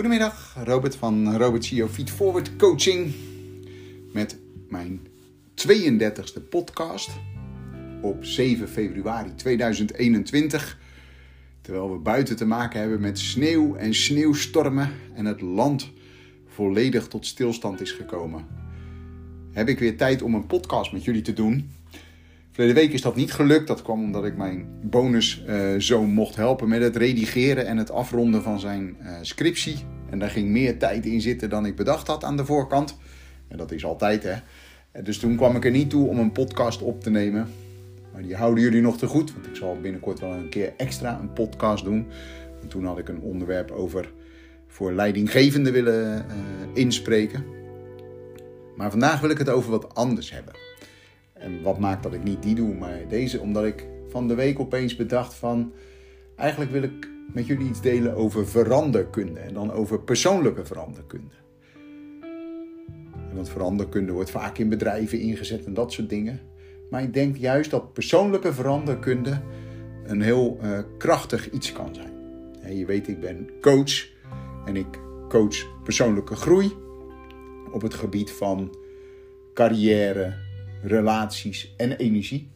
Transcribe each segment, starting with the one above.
Goedemiddag, Robert van Robert CEO Feed Forward Coaching. Met mijn 32e podcast op 7 februari 2021. Terwijl we buiten te maken hebben met sneeuw en sneeuwstormen en het land volledig tot stilstand is gekomen. Heb ik weer tijd om een podcast met jullie te doen. Verleden week is dat niet gelukt. Dat kwam omdat ik mijn bonuszoon uh, mocht helpen met het redigeren en het afronden van zijn uh, scriptie. En daar ging meer tijd in zitten dan ik bedacht had aan de voorkant. En dat is altijd hè. Dus toen kwam ik er niet toe om een podcast op te nemen. Maar die houden jullie nog te goed. Want ik zal binnenkort wel een keer extra een podcast doen. En toen had ik een onderwerp over voor leidinggevenden willen uh, inspreken. Maar vandaag wil ik het over wat anders hebben. En wat maakt dat ik niet die doe, maar deze, omdat ik van de week opeens bedacht van... Eigenlijk wil ik met jullie iets delen over veranderkunde en dan over persoonlijke veranderkunde. Want veranderkunde wordt vaak in bedrijven ingezet en dat soort dingen. Maar ik denk juist dat persoonlijke veranderkunde een heel uh, krachtig iets kan zijn. je weet, ik ben coach en ik coach persoonlijke groei op het gebied van carrière, relaties en energie.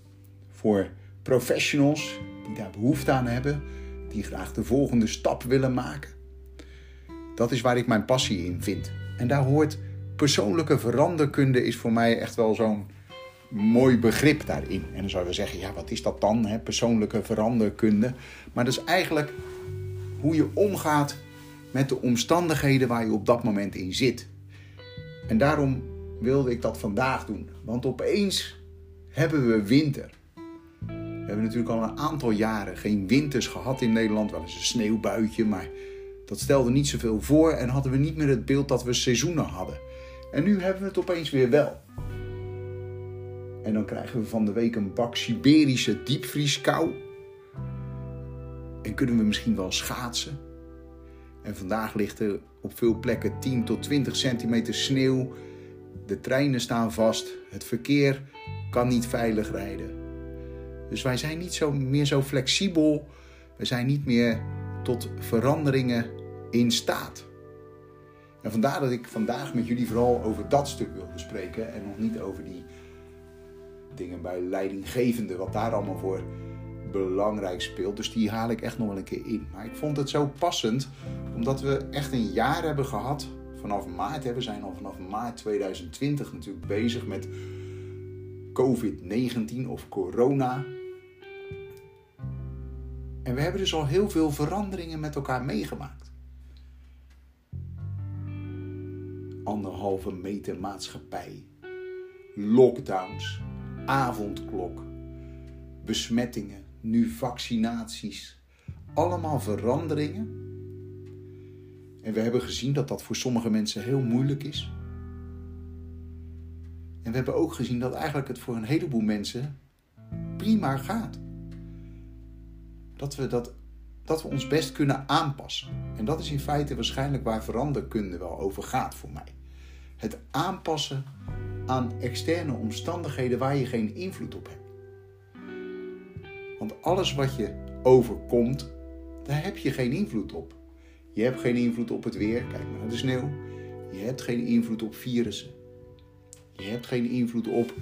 Voor professionals die daar behoefte aan hebben, die graag de volgende stap willen maken. Dat is waar ik mijn passie in vind. En daar hoort persoonlijke veranderkunde is voor mij echt wel zo'n mooi begrip daarin. En dan zouden we zeggen, ja, wat is dat dan, hè? persoonlijke veranderkunde? Maar dat is eigenlijk hoe je omgaat met de omstandigheden waar je op dat moment in zit. En daarom wilde ik dat vandaag doen. Want opeens hebben we winter. We hebben natuurlijk al een aantal jaren geen winters gehad in Nederland. Wel eens een sneeuwbuitje, maar dat stelde niet zoveel voor. En hadden we niet meer het beeld dat we seizoenen hadden. En nu hebben we het opeens weer wel. En dan krijgen we van de week een bak Siberische diepvrieskou. En kunnen we misschien wel schaatsen. En vandaag ligt er op veel plekken 10 tot 20 centimeter sneeuw. De treinen staan vast. Het verkeer kan niet veilig rijden. Dus wij zijn niet zo, meer zo flexibel. We zijn niet meer tot veranderingen in staat. En vandaar dat ik vandaag met jullie vooral over dat stuk wil bespreken. En nog niet over die dingen bij leidinggevende, wat daar allemaal voor belangrijk speelt. Dus die haal ik echt nog een keer in. Maar ik vond het zo passend, omdat we echt een jaar hebben gehad. Vanaf maart, we zijn al vanaf maart 2020 natuurlijk bezig met COVID-19 of corona. En we hebben dus al heel veel veranderingen met elkaar meegemaakt. Anderhalve meter maatschappij, lockdowns, avondklok, besmettingen, nu vaccinaties. Allemaal veranderingen. En we hebben gezien dat dat voor sommige mensen heel moeilijk is. En we hebben ook gezien dat eigenlijk het voor een heleboel mensen prima gaat. Dat we, dat, dat we ons best kunnen aanpassen. En dat is in feite waarschijnlijk waar veranderkunde wel over gaat voor mij. Het aanpassen aan externe omstandigheden waar je geen invloed op hebt. Want alles wat je overkomt, daar heb je geen invloed op. Je hebt geen invloed op het weer, kijk maar naar de sneeuw. Je hebt geen invloed op virussen. Je hebt geen invloed op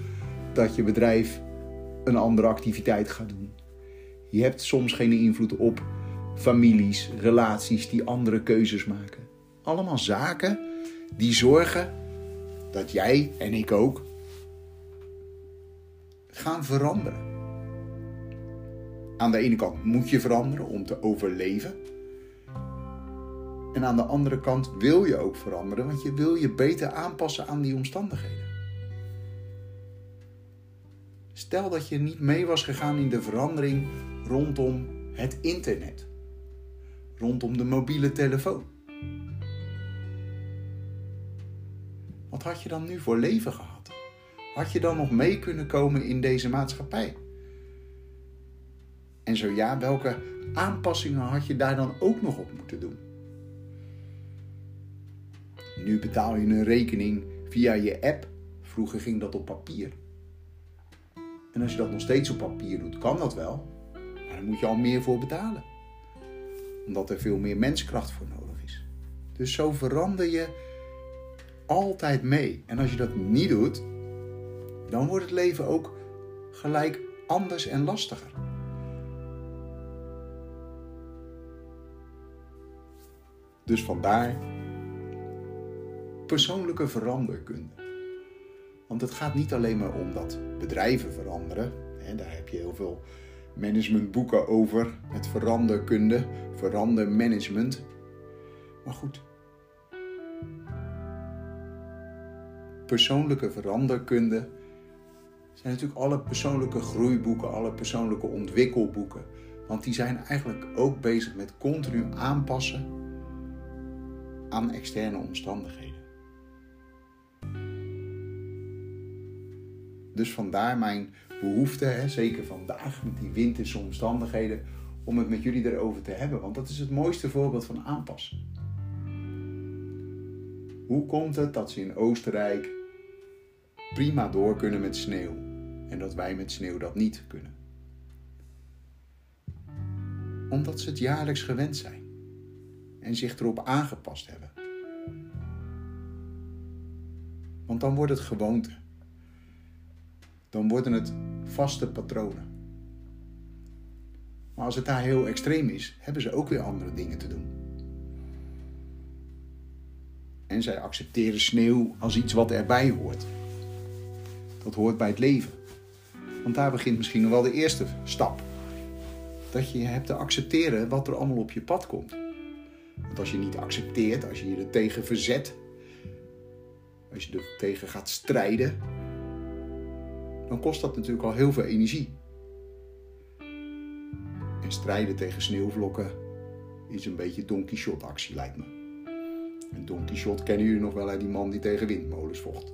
dat je bedrijf een andere activiteit gaat doen. Je hebt soms geen invloed op families, relaties die andere keuzes maken. Allemaal zaken die zorgen dat jij en ik ook gaan veranderen. Aan de ene kant moet je veranderen om te overleven. En aan de andere kant wil je ook veranderen, want je wil je beter aanpassen aan die omstandigheden. Stel dat je niet mee was gegaan in de verandering rondom het internet, rondom de mobiele telefoon. Wat had je dan nu voor leven gehad? Had je dan nog mee kunnen komen in deze maatschappij? En zo ja, welke aanpassingen had je daar dan ook nog op moeten doen? Nu betaal je een rekening via je app. Vroeger ging dat op papier. En als je dat nog steeds op papier doet, kan dat wel. Maar dan moet je al meer voor betalen. Omdat er veel meer menskracht voor nodig is. Dus zo verander je altijd mee. En als je dat niet doet, dan wordt het leven ook gelijk anders en lastiger. Dus vandaar persoonlijke veranderkunde. Want het gaat niet alleen maar om dat bedrijven veranderen. daar heb je heel veel managementboeken over. Het veranderkunde, verandermanagement. Maar goed. Persoonlijke veranderkunde zijn natuurlijk alle persoonlijke groeiboeken, alle persoonlijke ontwikkelboeken. Want die zijn eigenlijk ook bezig met continu aanpassen aan externe omstandigheden. Dus vandaar mijn behoefte, hè, zeker vandaag met die winterse omstandigheden, om het met jullie erover te hebben. Want dat is het mooiste voorbeeld van aanpassen. Hoe komt het dat ze in Oostenrijk prima door kunnen met sneeuw en dat wij met sneeuw dat niet kunnen? Omdat ze het jaarlijks gewend zijn en zich erop aangepast hebben. Want dan wordt het gewoonte dan worden het vaste patronen. Maar als het daar heel extreem is, hebben ze ook weer andere dingen te doen. En zij accepteren sneeuw als iets wat erbij hoort. Dat hoort bij het leven. Want daar begint misschien wel de eerste stap. Dat je hebt te accepteren wat er allemaal op je pad komt. Want als je niet accepteert, als je je er tegen verzet, als je er tegen gaat strijden, dan kost dat natuurlijk al heel veel energie. En strijden tegen sneeuwvlokken is een beetje Don Quixote actie lijkt me. En Don Quixote kennen jullie nog wel, hè? die man die tegen windmolens vocht.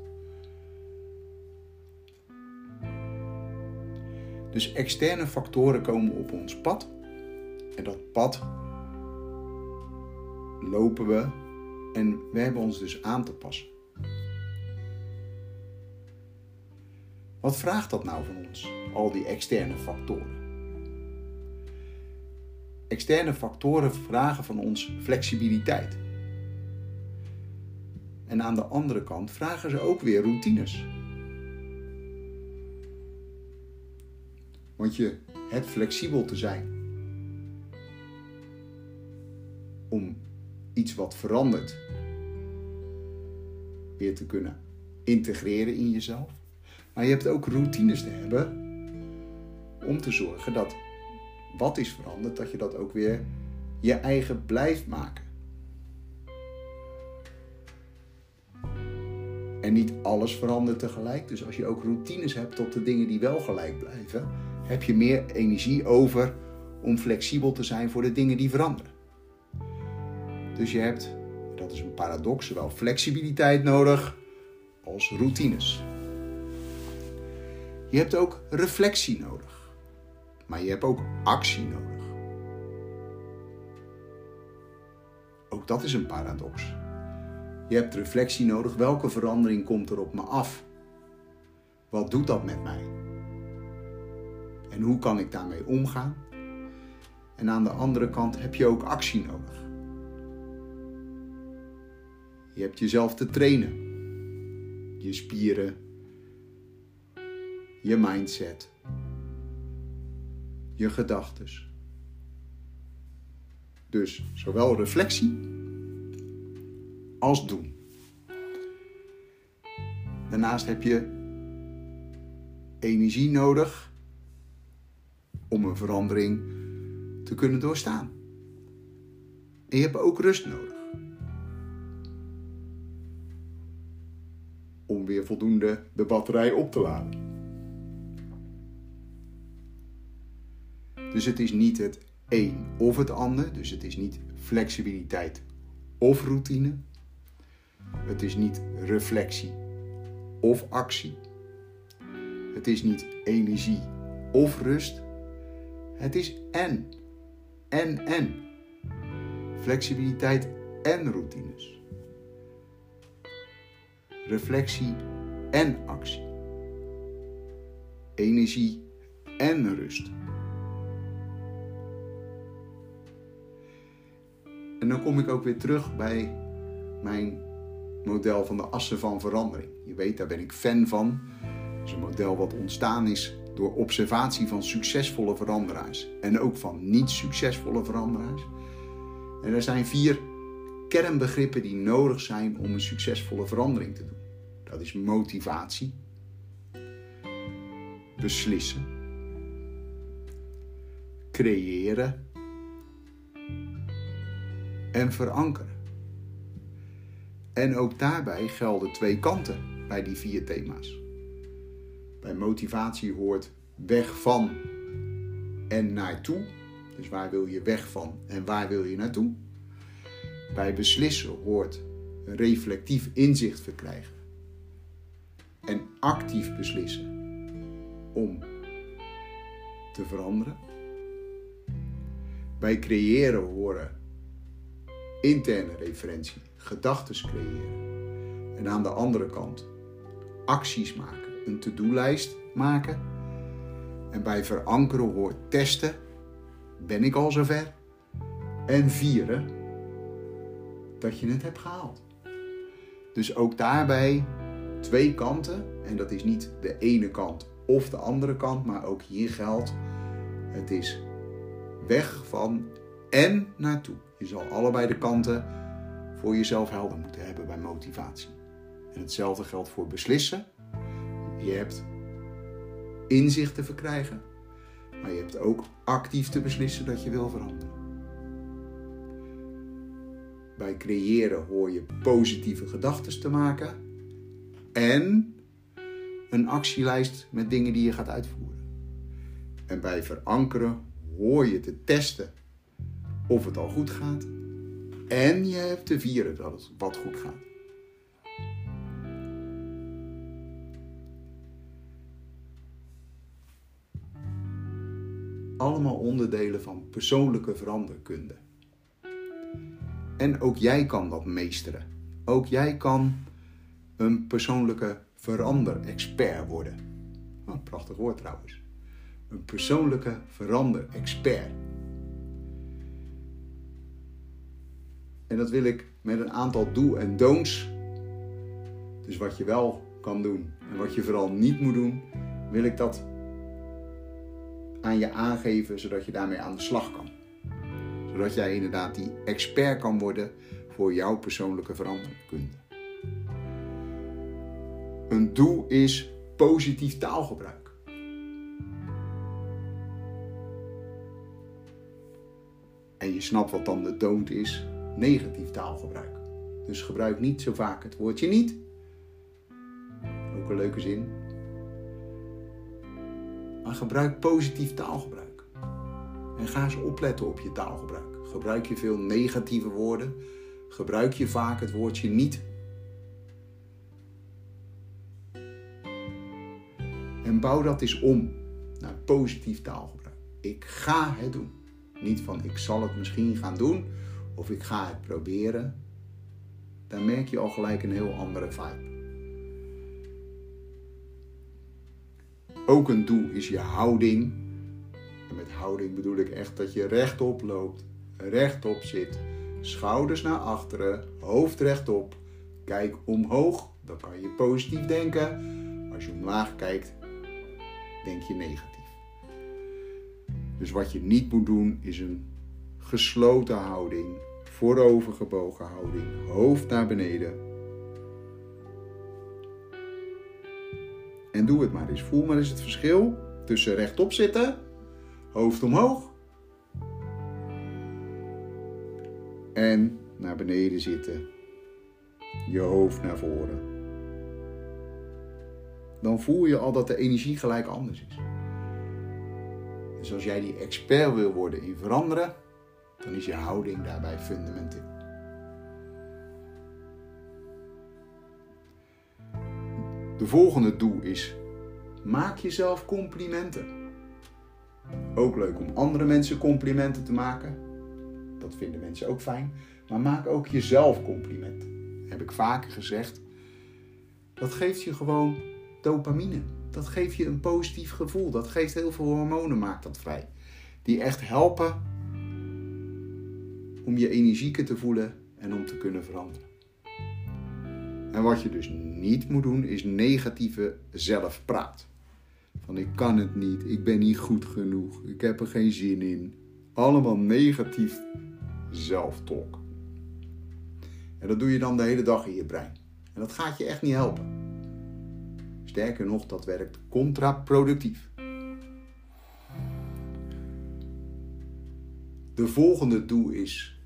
Dus externe factoren komen op ons pad. En dat pad lopen we en we hebben ons dus aan te passen. Wat vraagt dat nou van ons, al die externe factoren? Externe factoren vragen van ons flexibiliteit. En aan de andere kant vragen ze ook weer routines. Want je hebt flexibel te zijn om iets wat verandert weer te kunnen integreren in jezelf. Maar je hebt ook routines te hebben om te zorgen dat wat is veranderd, dat je dat ook weer je eigen blijft maken. En niet alles verandert tegelijk. Dus als je ook routines hebt tot de dingen die wel gelijk blijven, heb je meer energie over om flexibel te zijn voor de dingen die veranderen. Dus je hebt, dat is een paradox, zowel flexibiliteit nodig als routines. Je hebt ook reflectie nodig. Maar je hebt ook actie nodig. Ook dat is een paradox. Je hebt reflectie nodig. Welke verandering komt er op me af? Wat doet dat met mij? En hoe kan ik daarmee omgaan? En aan de andere kant heb je ook actie nodig. Je hebt jezelf te trainen. Je spieren, je mindset, je gedachtes. Dus zowel reflectie als doen. Daarnaast heb je energie nodig om een verandering te kunnen doorstaan. En je hebt ook rust nodig. Om weer voldoende de batterij op te laden. Dus het is niet het een of het ander. Dus het is niet flexibiliteit of routine. Het is niet reflectie of actie. Het is niet energie of rust. Het is en. En en. Flexibiliteit en routines. Reflectie en actie. Energie en rust. En dan kom ik ook weer terug bij mijn model van de assen van verandering. Je weet, daar ben ik fan van. Dat is een model wat ontstaan is door observatie van succesvolle veranderaars en ook van niet succesvolle veranderaars. En er zijn vier kernbegrippen die nodig zijn om een succesvolle verandering te doen. Dat is motivatie, beslissen, creëren en verankeren. En ook daarbij gelden twee kanten bij die vier thema's. Bij motivatie hoort weg van en naartoe. Dus waar wil je weg van en waar wil je naartoe? Bij beslissen hoort reflectief inzicht verkrijgen. En actief beslissen om te veranderen. Bij creëren horen interne referentie, gedachten creëren. En aan de andere kant acties maken, een to-do-lijst maken. En bij verankeren hoort testen, ben ik al zover? En vieren dat je het hebt gehaald. Dus ook daarbij twee kanten. En dat is niet de ene kant of de andere kant, maar ook hier geldt: het is weg van en naartoe. Je zal allebei de kanten voor jezelf helder moeten hebben bij motivatie. En hetzelfde geldt voor beslissen. Je hebt inzicht te verkrijgen, maar je hebt ook actief te beslissen dat je wil veranderen. Bij creëren hoor je positieve gedachten te maken en een actielijst met dingen die je gaat uitvoeren. En bij verankeren hoor je te testen of het al goed gaat. En je hebt te vieren dat het wat goed gaat. Allemaal onderdelen van persoonlijke veranderkunde. En ook jij kan dat meesteren. Ook jij kan een persoonlijke veranderexpert worden. Prachtig woord trouwens. Een persoonlijke veranderexpert. En dat wil ik met een aantal do- en don'ts. Dus wat je wel kan doen en wat je vooral niet moet doen, wil ik dat aan je aangeven, zodat je daarmee aan de slag kan. Zodat jij inderdaad die expert kan worden voor jouw persoonlijke veranderkunde. Een doel is positief taalgebruik. En je snapt wat dan de don't is negatief taalgebruik. Dus gebruik niet zo vaak het woordje niet. Ook een leuke zin. Maar gebruik positief taalgebruik. En ga eens opletten op je taalgebruik. Gebruik je veel negatieve woorden? Gebruik je vaak het woordje niet? En bouw dat eens om naar positief taalgebruik. Ik ga het doen. Niet van ik zal het misschien gaan doen of ik ga het proberen, dan merk je al gelijk een heel andere vibe. Ook een doel is je houding. En met houding bedoel ik echt dat je rechtop loopt, rechtop zit, schouders naar achteren, hoofd rechtop. Kijk omhoog, dan kan je positief denken. Als je omlaag kijkt, denk je negatief. Dus wat je niet moet doen is een gesloten houding, voorovergebogen houding, hoofd naar beneden. En doe het maar eens. Voel maar eens het verschil tussen rechtop zitten, hoofd omhoog. En naar beneden zitten, je hoofd naar voren. Dan voel je al dat de energie gelijk anders is. Dus als jij die expert wil worden in veranderen, dan is je houding daarbij fundamenteel. De volgende doel is: maak jezelf complimenten. Ook leuk om andere mensen complimenten te maken. Dat vinden mensen ook fijn. Maar maak ook jezelf complimenten. Heb ik vaker gezegd. Dat geeft je gewoon dopamine. Dat geeft je een positief gevoel. Dat geeft heel veel hormonen, maakt dat vrij. Die echt helpen om je energieker te voelen en om te kunnen veranderen. En wat je dus niet moet doen, is negatieve zelfpraat. Van ik kan het niet, ik ben niet goed genoeg, ik heb er geen zin in. Allemaal negatief zelftalk. En dat doe je dan de hele dag in je brein. En dat gaat je echt niet helpen. Sterker nog, dat werkt contraproductief. De volgende doel is: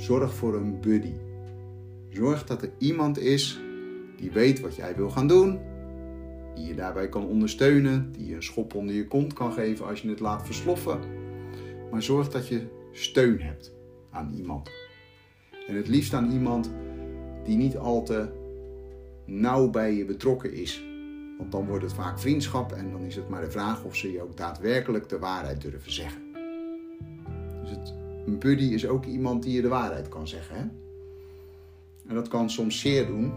zorg voor een buddy. Zorg dat er iemand is die weet wat jij wil gaan doen, die je daarbij kan ondersteunen, die je een schop onder je kont kan geven als je het laat versloffen. Maar zorg dat je steun hebt aan iemand. En het liefst aan iemand die niet al te nauw bij je betrokken is. Want dan wordt het vaak vriendschap en dan is het maar de vraag of ze je ook daadwerkelijk de waarheid durven zeggen. Dus het, een buddy is ook iemand die je de waarheid kan zeggen. Hè? En dat kan soms zeer doen.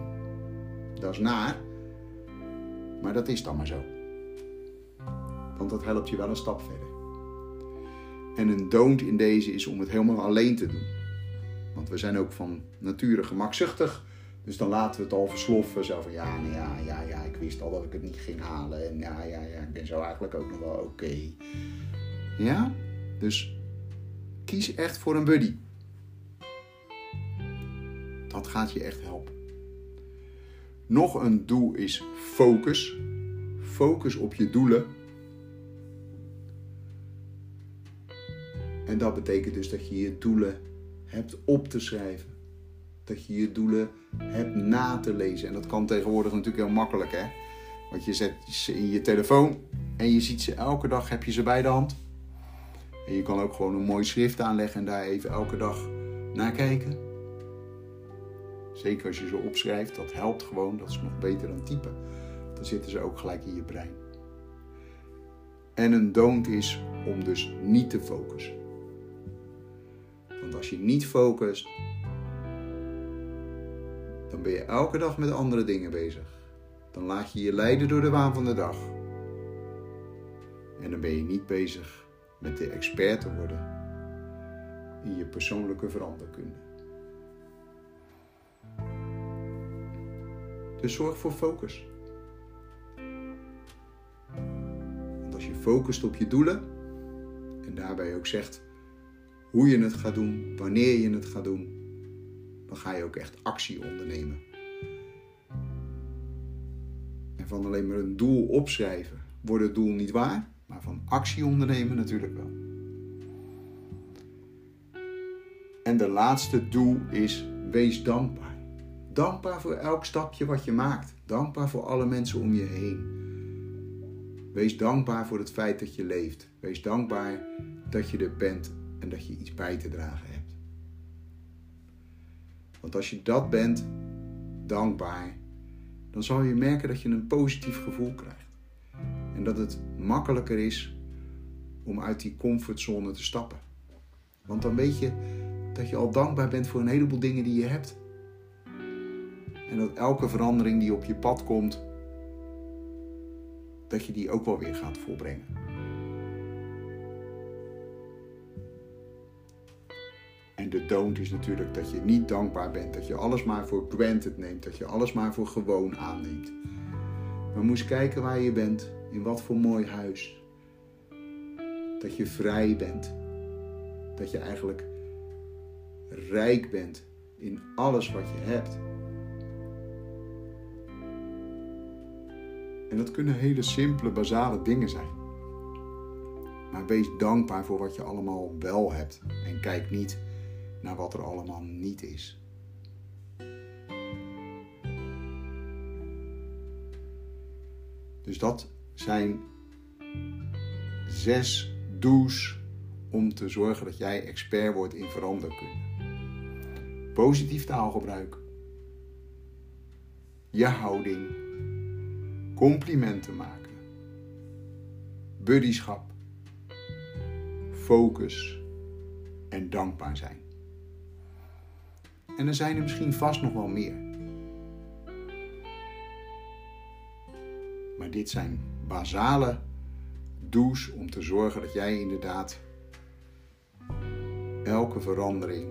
Dat is naar. Maar dat is dan maar zo. Want dat helpt je wel een stap verder. En een don't in deze is om het helemaal alleen te doen. Want we zijn ook van nature gemakzuchtig. Dus dan laten we het al versloffen. Zo van ja, nee, ja, ja, ja, ik wist al dat ik het niet ging halen. En ja, ja, ja, ik ben zo eigenlijk ook nog wel oké. Ja? Dus kies echt voor een buddy. Dat gaat je echt helpen. Nog een doel is focus. Focus op je doelen. En dat betekent dus dat je je doelen hebt op te schrijven. Dat je je doelen hebt na te lezen. En dat kan tegenwoordig natuurlijk heel makkelijk, hè? Want je zet ze in je telefoon en je ziet ze elke dag, heb je ze bij de hand. En je kan ook gewoon een mooi schrift aanleggen en daar even elke dag naar kijken. Zeker als je ze opschrijft, dat helpt gewoon. Dat is nog beter dan typen. Dan zitten ze ook gelijk in je brein. En een don't is om dus niet te focussen. Want als je niet focust, dan ben je elke dag met andere dingen bezig. Dan laat je je leiden door de waan van de dag. En dan ben je niet bezig met de expert te worden in je persoonlijke veranderkunde. Dus zorg voor focus. Want als je focust op je doelen en daarbij ook zegt hoe je het gaat doen, wanneer je het gaat doen, dan ga je ook echt actie ondernemen. En van alleen maar een doel opschrijven wordt het doel niet waar, maar van actie ondernemen natuurlijk wel. En de laatste doel is wees dankbaar. Dankbaar voor elk stapje wat je maakt. Dankbaar voor alle mensen om je heen. Wees dankbaar voor het feit dat je leeft. Wees dankbaar dat je er bent en dat je iets bij te dragen hebt. Want als je dat bent, dankbaar, dan zal je merken dat je een positief gevoel krijgt. En dat het makkelijker is om uit die comfortzone te stappen. Want dan weet je dat je al dankbaar bent voor een heleboel dingen die je hebt. En dat elke verandering die op je pad komt, dat je die ook wel weer gaat volbrengen. En de don't is natuurlijk dat je niet dankbaar bent, dat je alles maar voor granted neemt, dat je alles maar voor gewoon aanneemt. Maar moest kijken waar je bent, in wat voor mooi huis. Dat je vrij bent, dat je eigenlijk rijk bent in alles wat je hebt. En dat kunnen hele simpele, basale dingen zijn. Maar wees dankbaar voor wat je allemaal wel hebt. En kijk niet naar wat er allemaal niet is. Dus dat zijn zes do's om te zorgen dat jij expert wordt in veranderkunde. Positief taalgebruik, je houding, complimenten maken, buddyschap, focus en dankbaar zijn. En er zijn er misschien vast nog wel meer. Maar dit zijn basale do's om te zorgen dat jij inderdaad elke verandering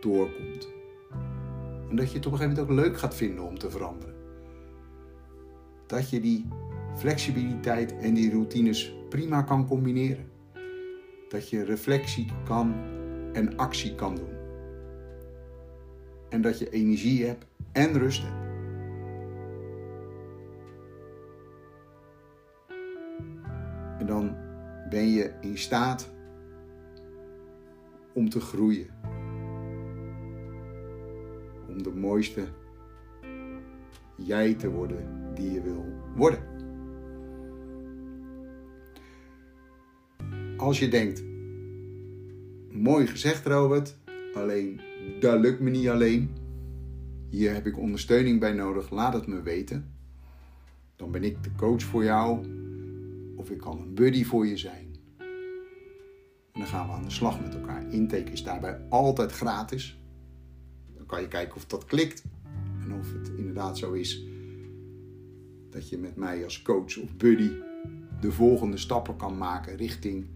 doorkomt. En dat je het op een gegeven moment ook leuk gaat vinden om te veranderen. Dat je die flexibiliteit en die routines prima kan combineren. Dat je reflectie kan en actie kan doen. En dat je energie hebt en rust hebt. Dan ben je in staat om te groeien. Om de mooiste jij te worden die je wil worden. Als je denkt, mooi gezegd Robert, alleen dat lukt me niet alleen. Hier heb ik ondersteuning bij nodig, laat het me weten. Dan ben ik de coach voor jou of ik kan een buddy voor je zijn. En dan gaan we aan de slag met elkaar. Intake is daarbij altijd gratis. Dan kan je kijken of dat klikt en of het inderdaad zo is dat je met mij als coach of buddy de volgende stappen kan maken richting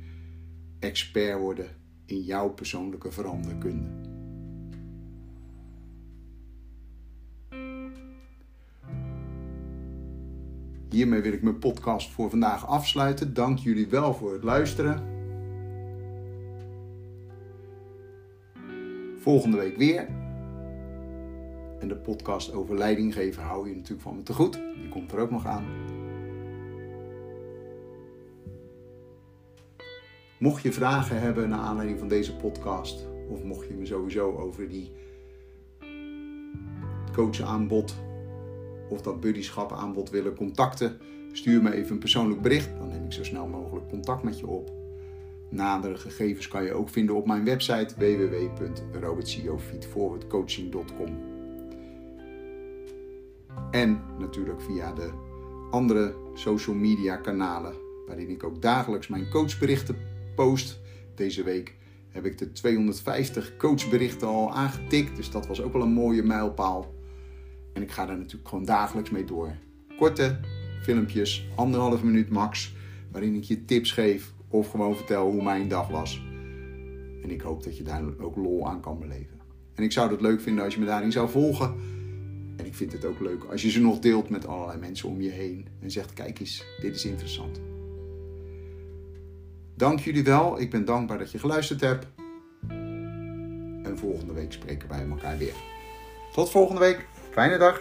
expert worden in jouw persoonlijke veranderkunde. Hiermee wil ik mijn podcast voor vandaag afsluiten. Dank jullie wel voor het luisteren. Volgende week weer. En de podcast over leiding geven hou je natuurlijk van me te goed. Die komt er ook nog aan. Mocht je vragen hebben naar aanleiding van deze podcast, of mocht je me sowieso over die coachaanbod of dat buddyschap aanbod willen contacten, stuur me even een persoonlijk bericht. Dan neem ik zo snel mogelijk contact met je op. Nadere gegevens kan je ook vinden op mijn website www.robertsiofeedforwardcoaching.com En natuurlijk via de andere social media kanalen waarin ik ook dagelijks mijn coachberichten post. Deze week heb ik de 250 coachberichten al aangetikt, dus dat was ook wel een mooie mijlpaal. En ik ga daar natuurlijk gewoon dagelijks mee door. Korte filmpjes, anderhalf minuut max, waarin ik je tips geef of gewoon vertel hoe mijn dag was. En ik hoop dat je daar ook lol aan kan beleven. En ik zou het leuk vinden als je me daarin zou volgen. En ik vind het ook leuk als je ze nog deelt met allerlei mensen om je heen. En zegt, kijk eens, dit is interessant. Dank jullie wel. Ik ben dankbaar dat je geluisterd hebt. En volgende week spreken wij elkaar weer. Tot volgende week. Fijne dag.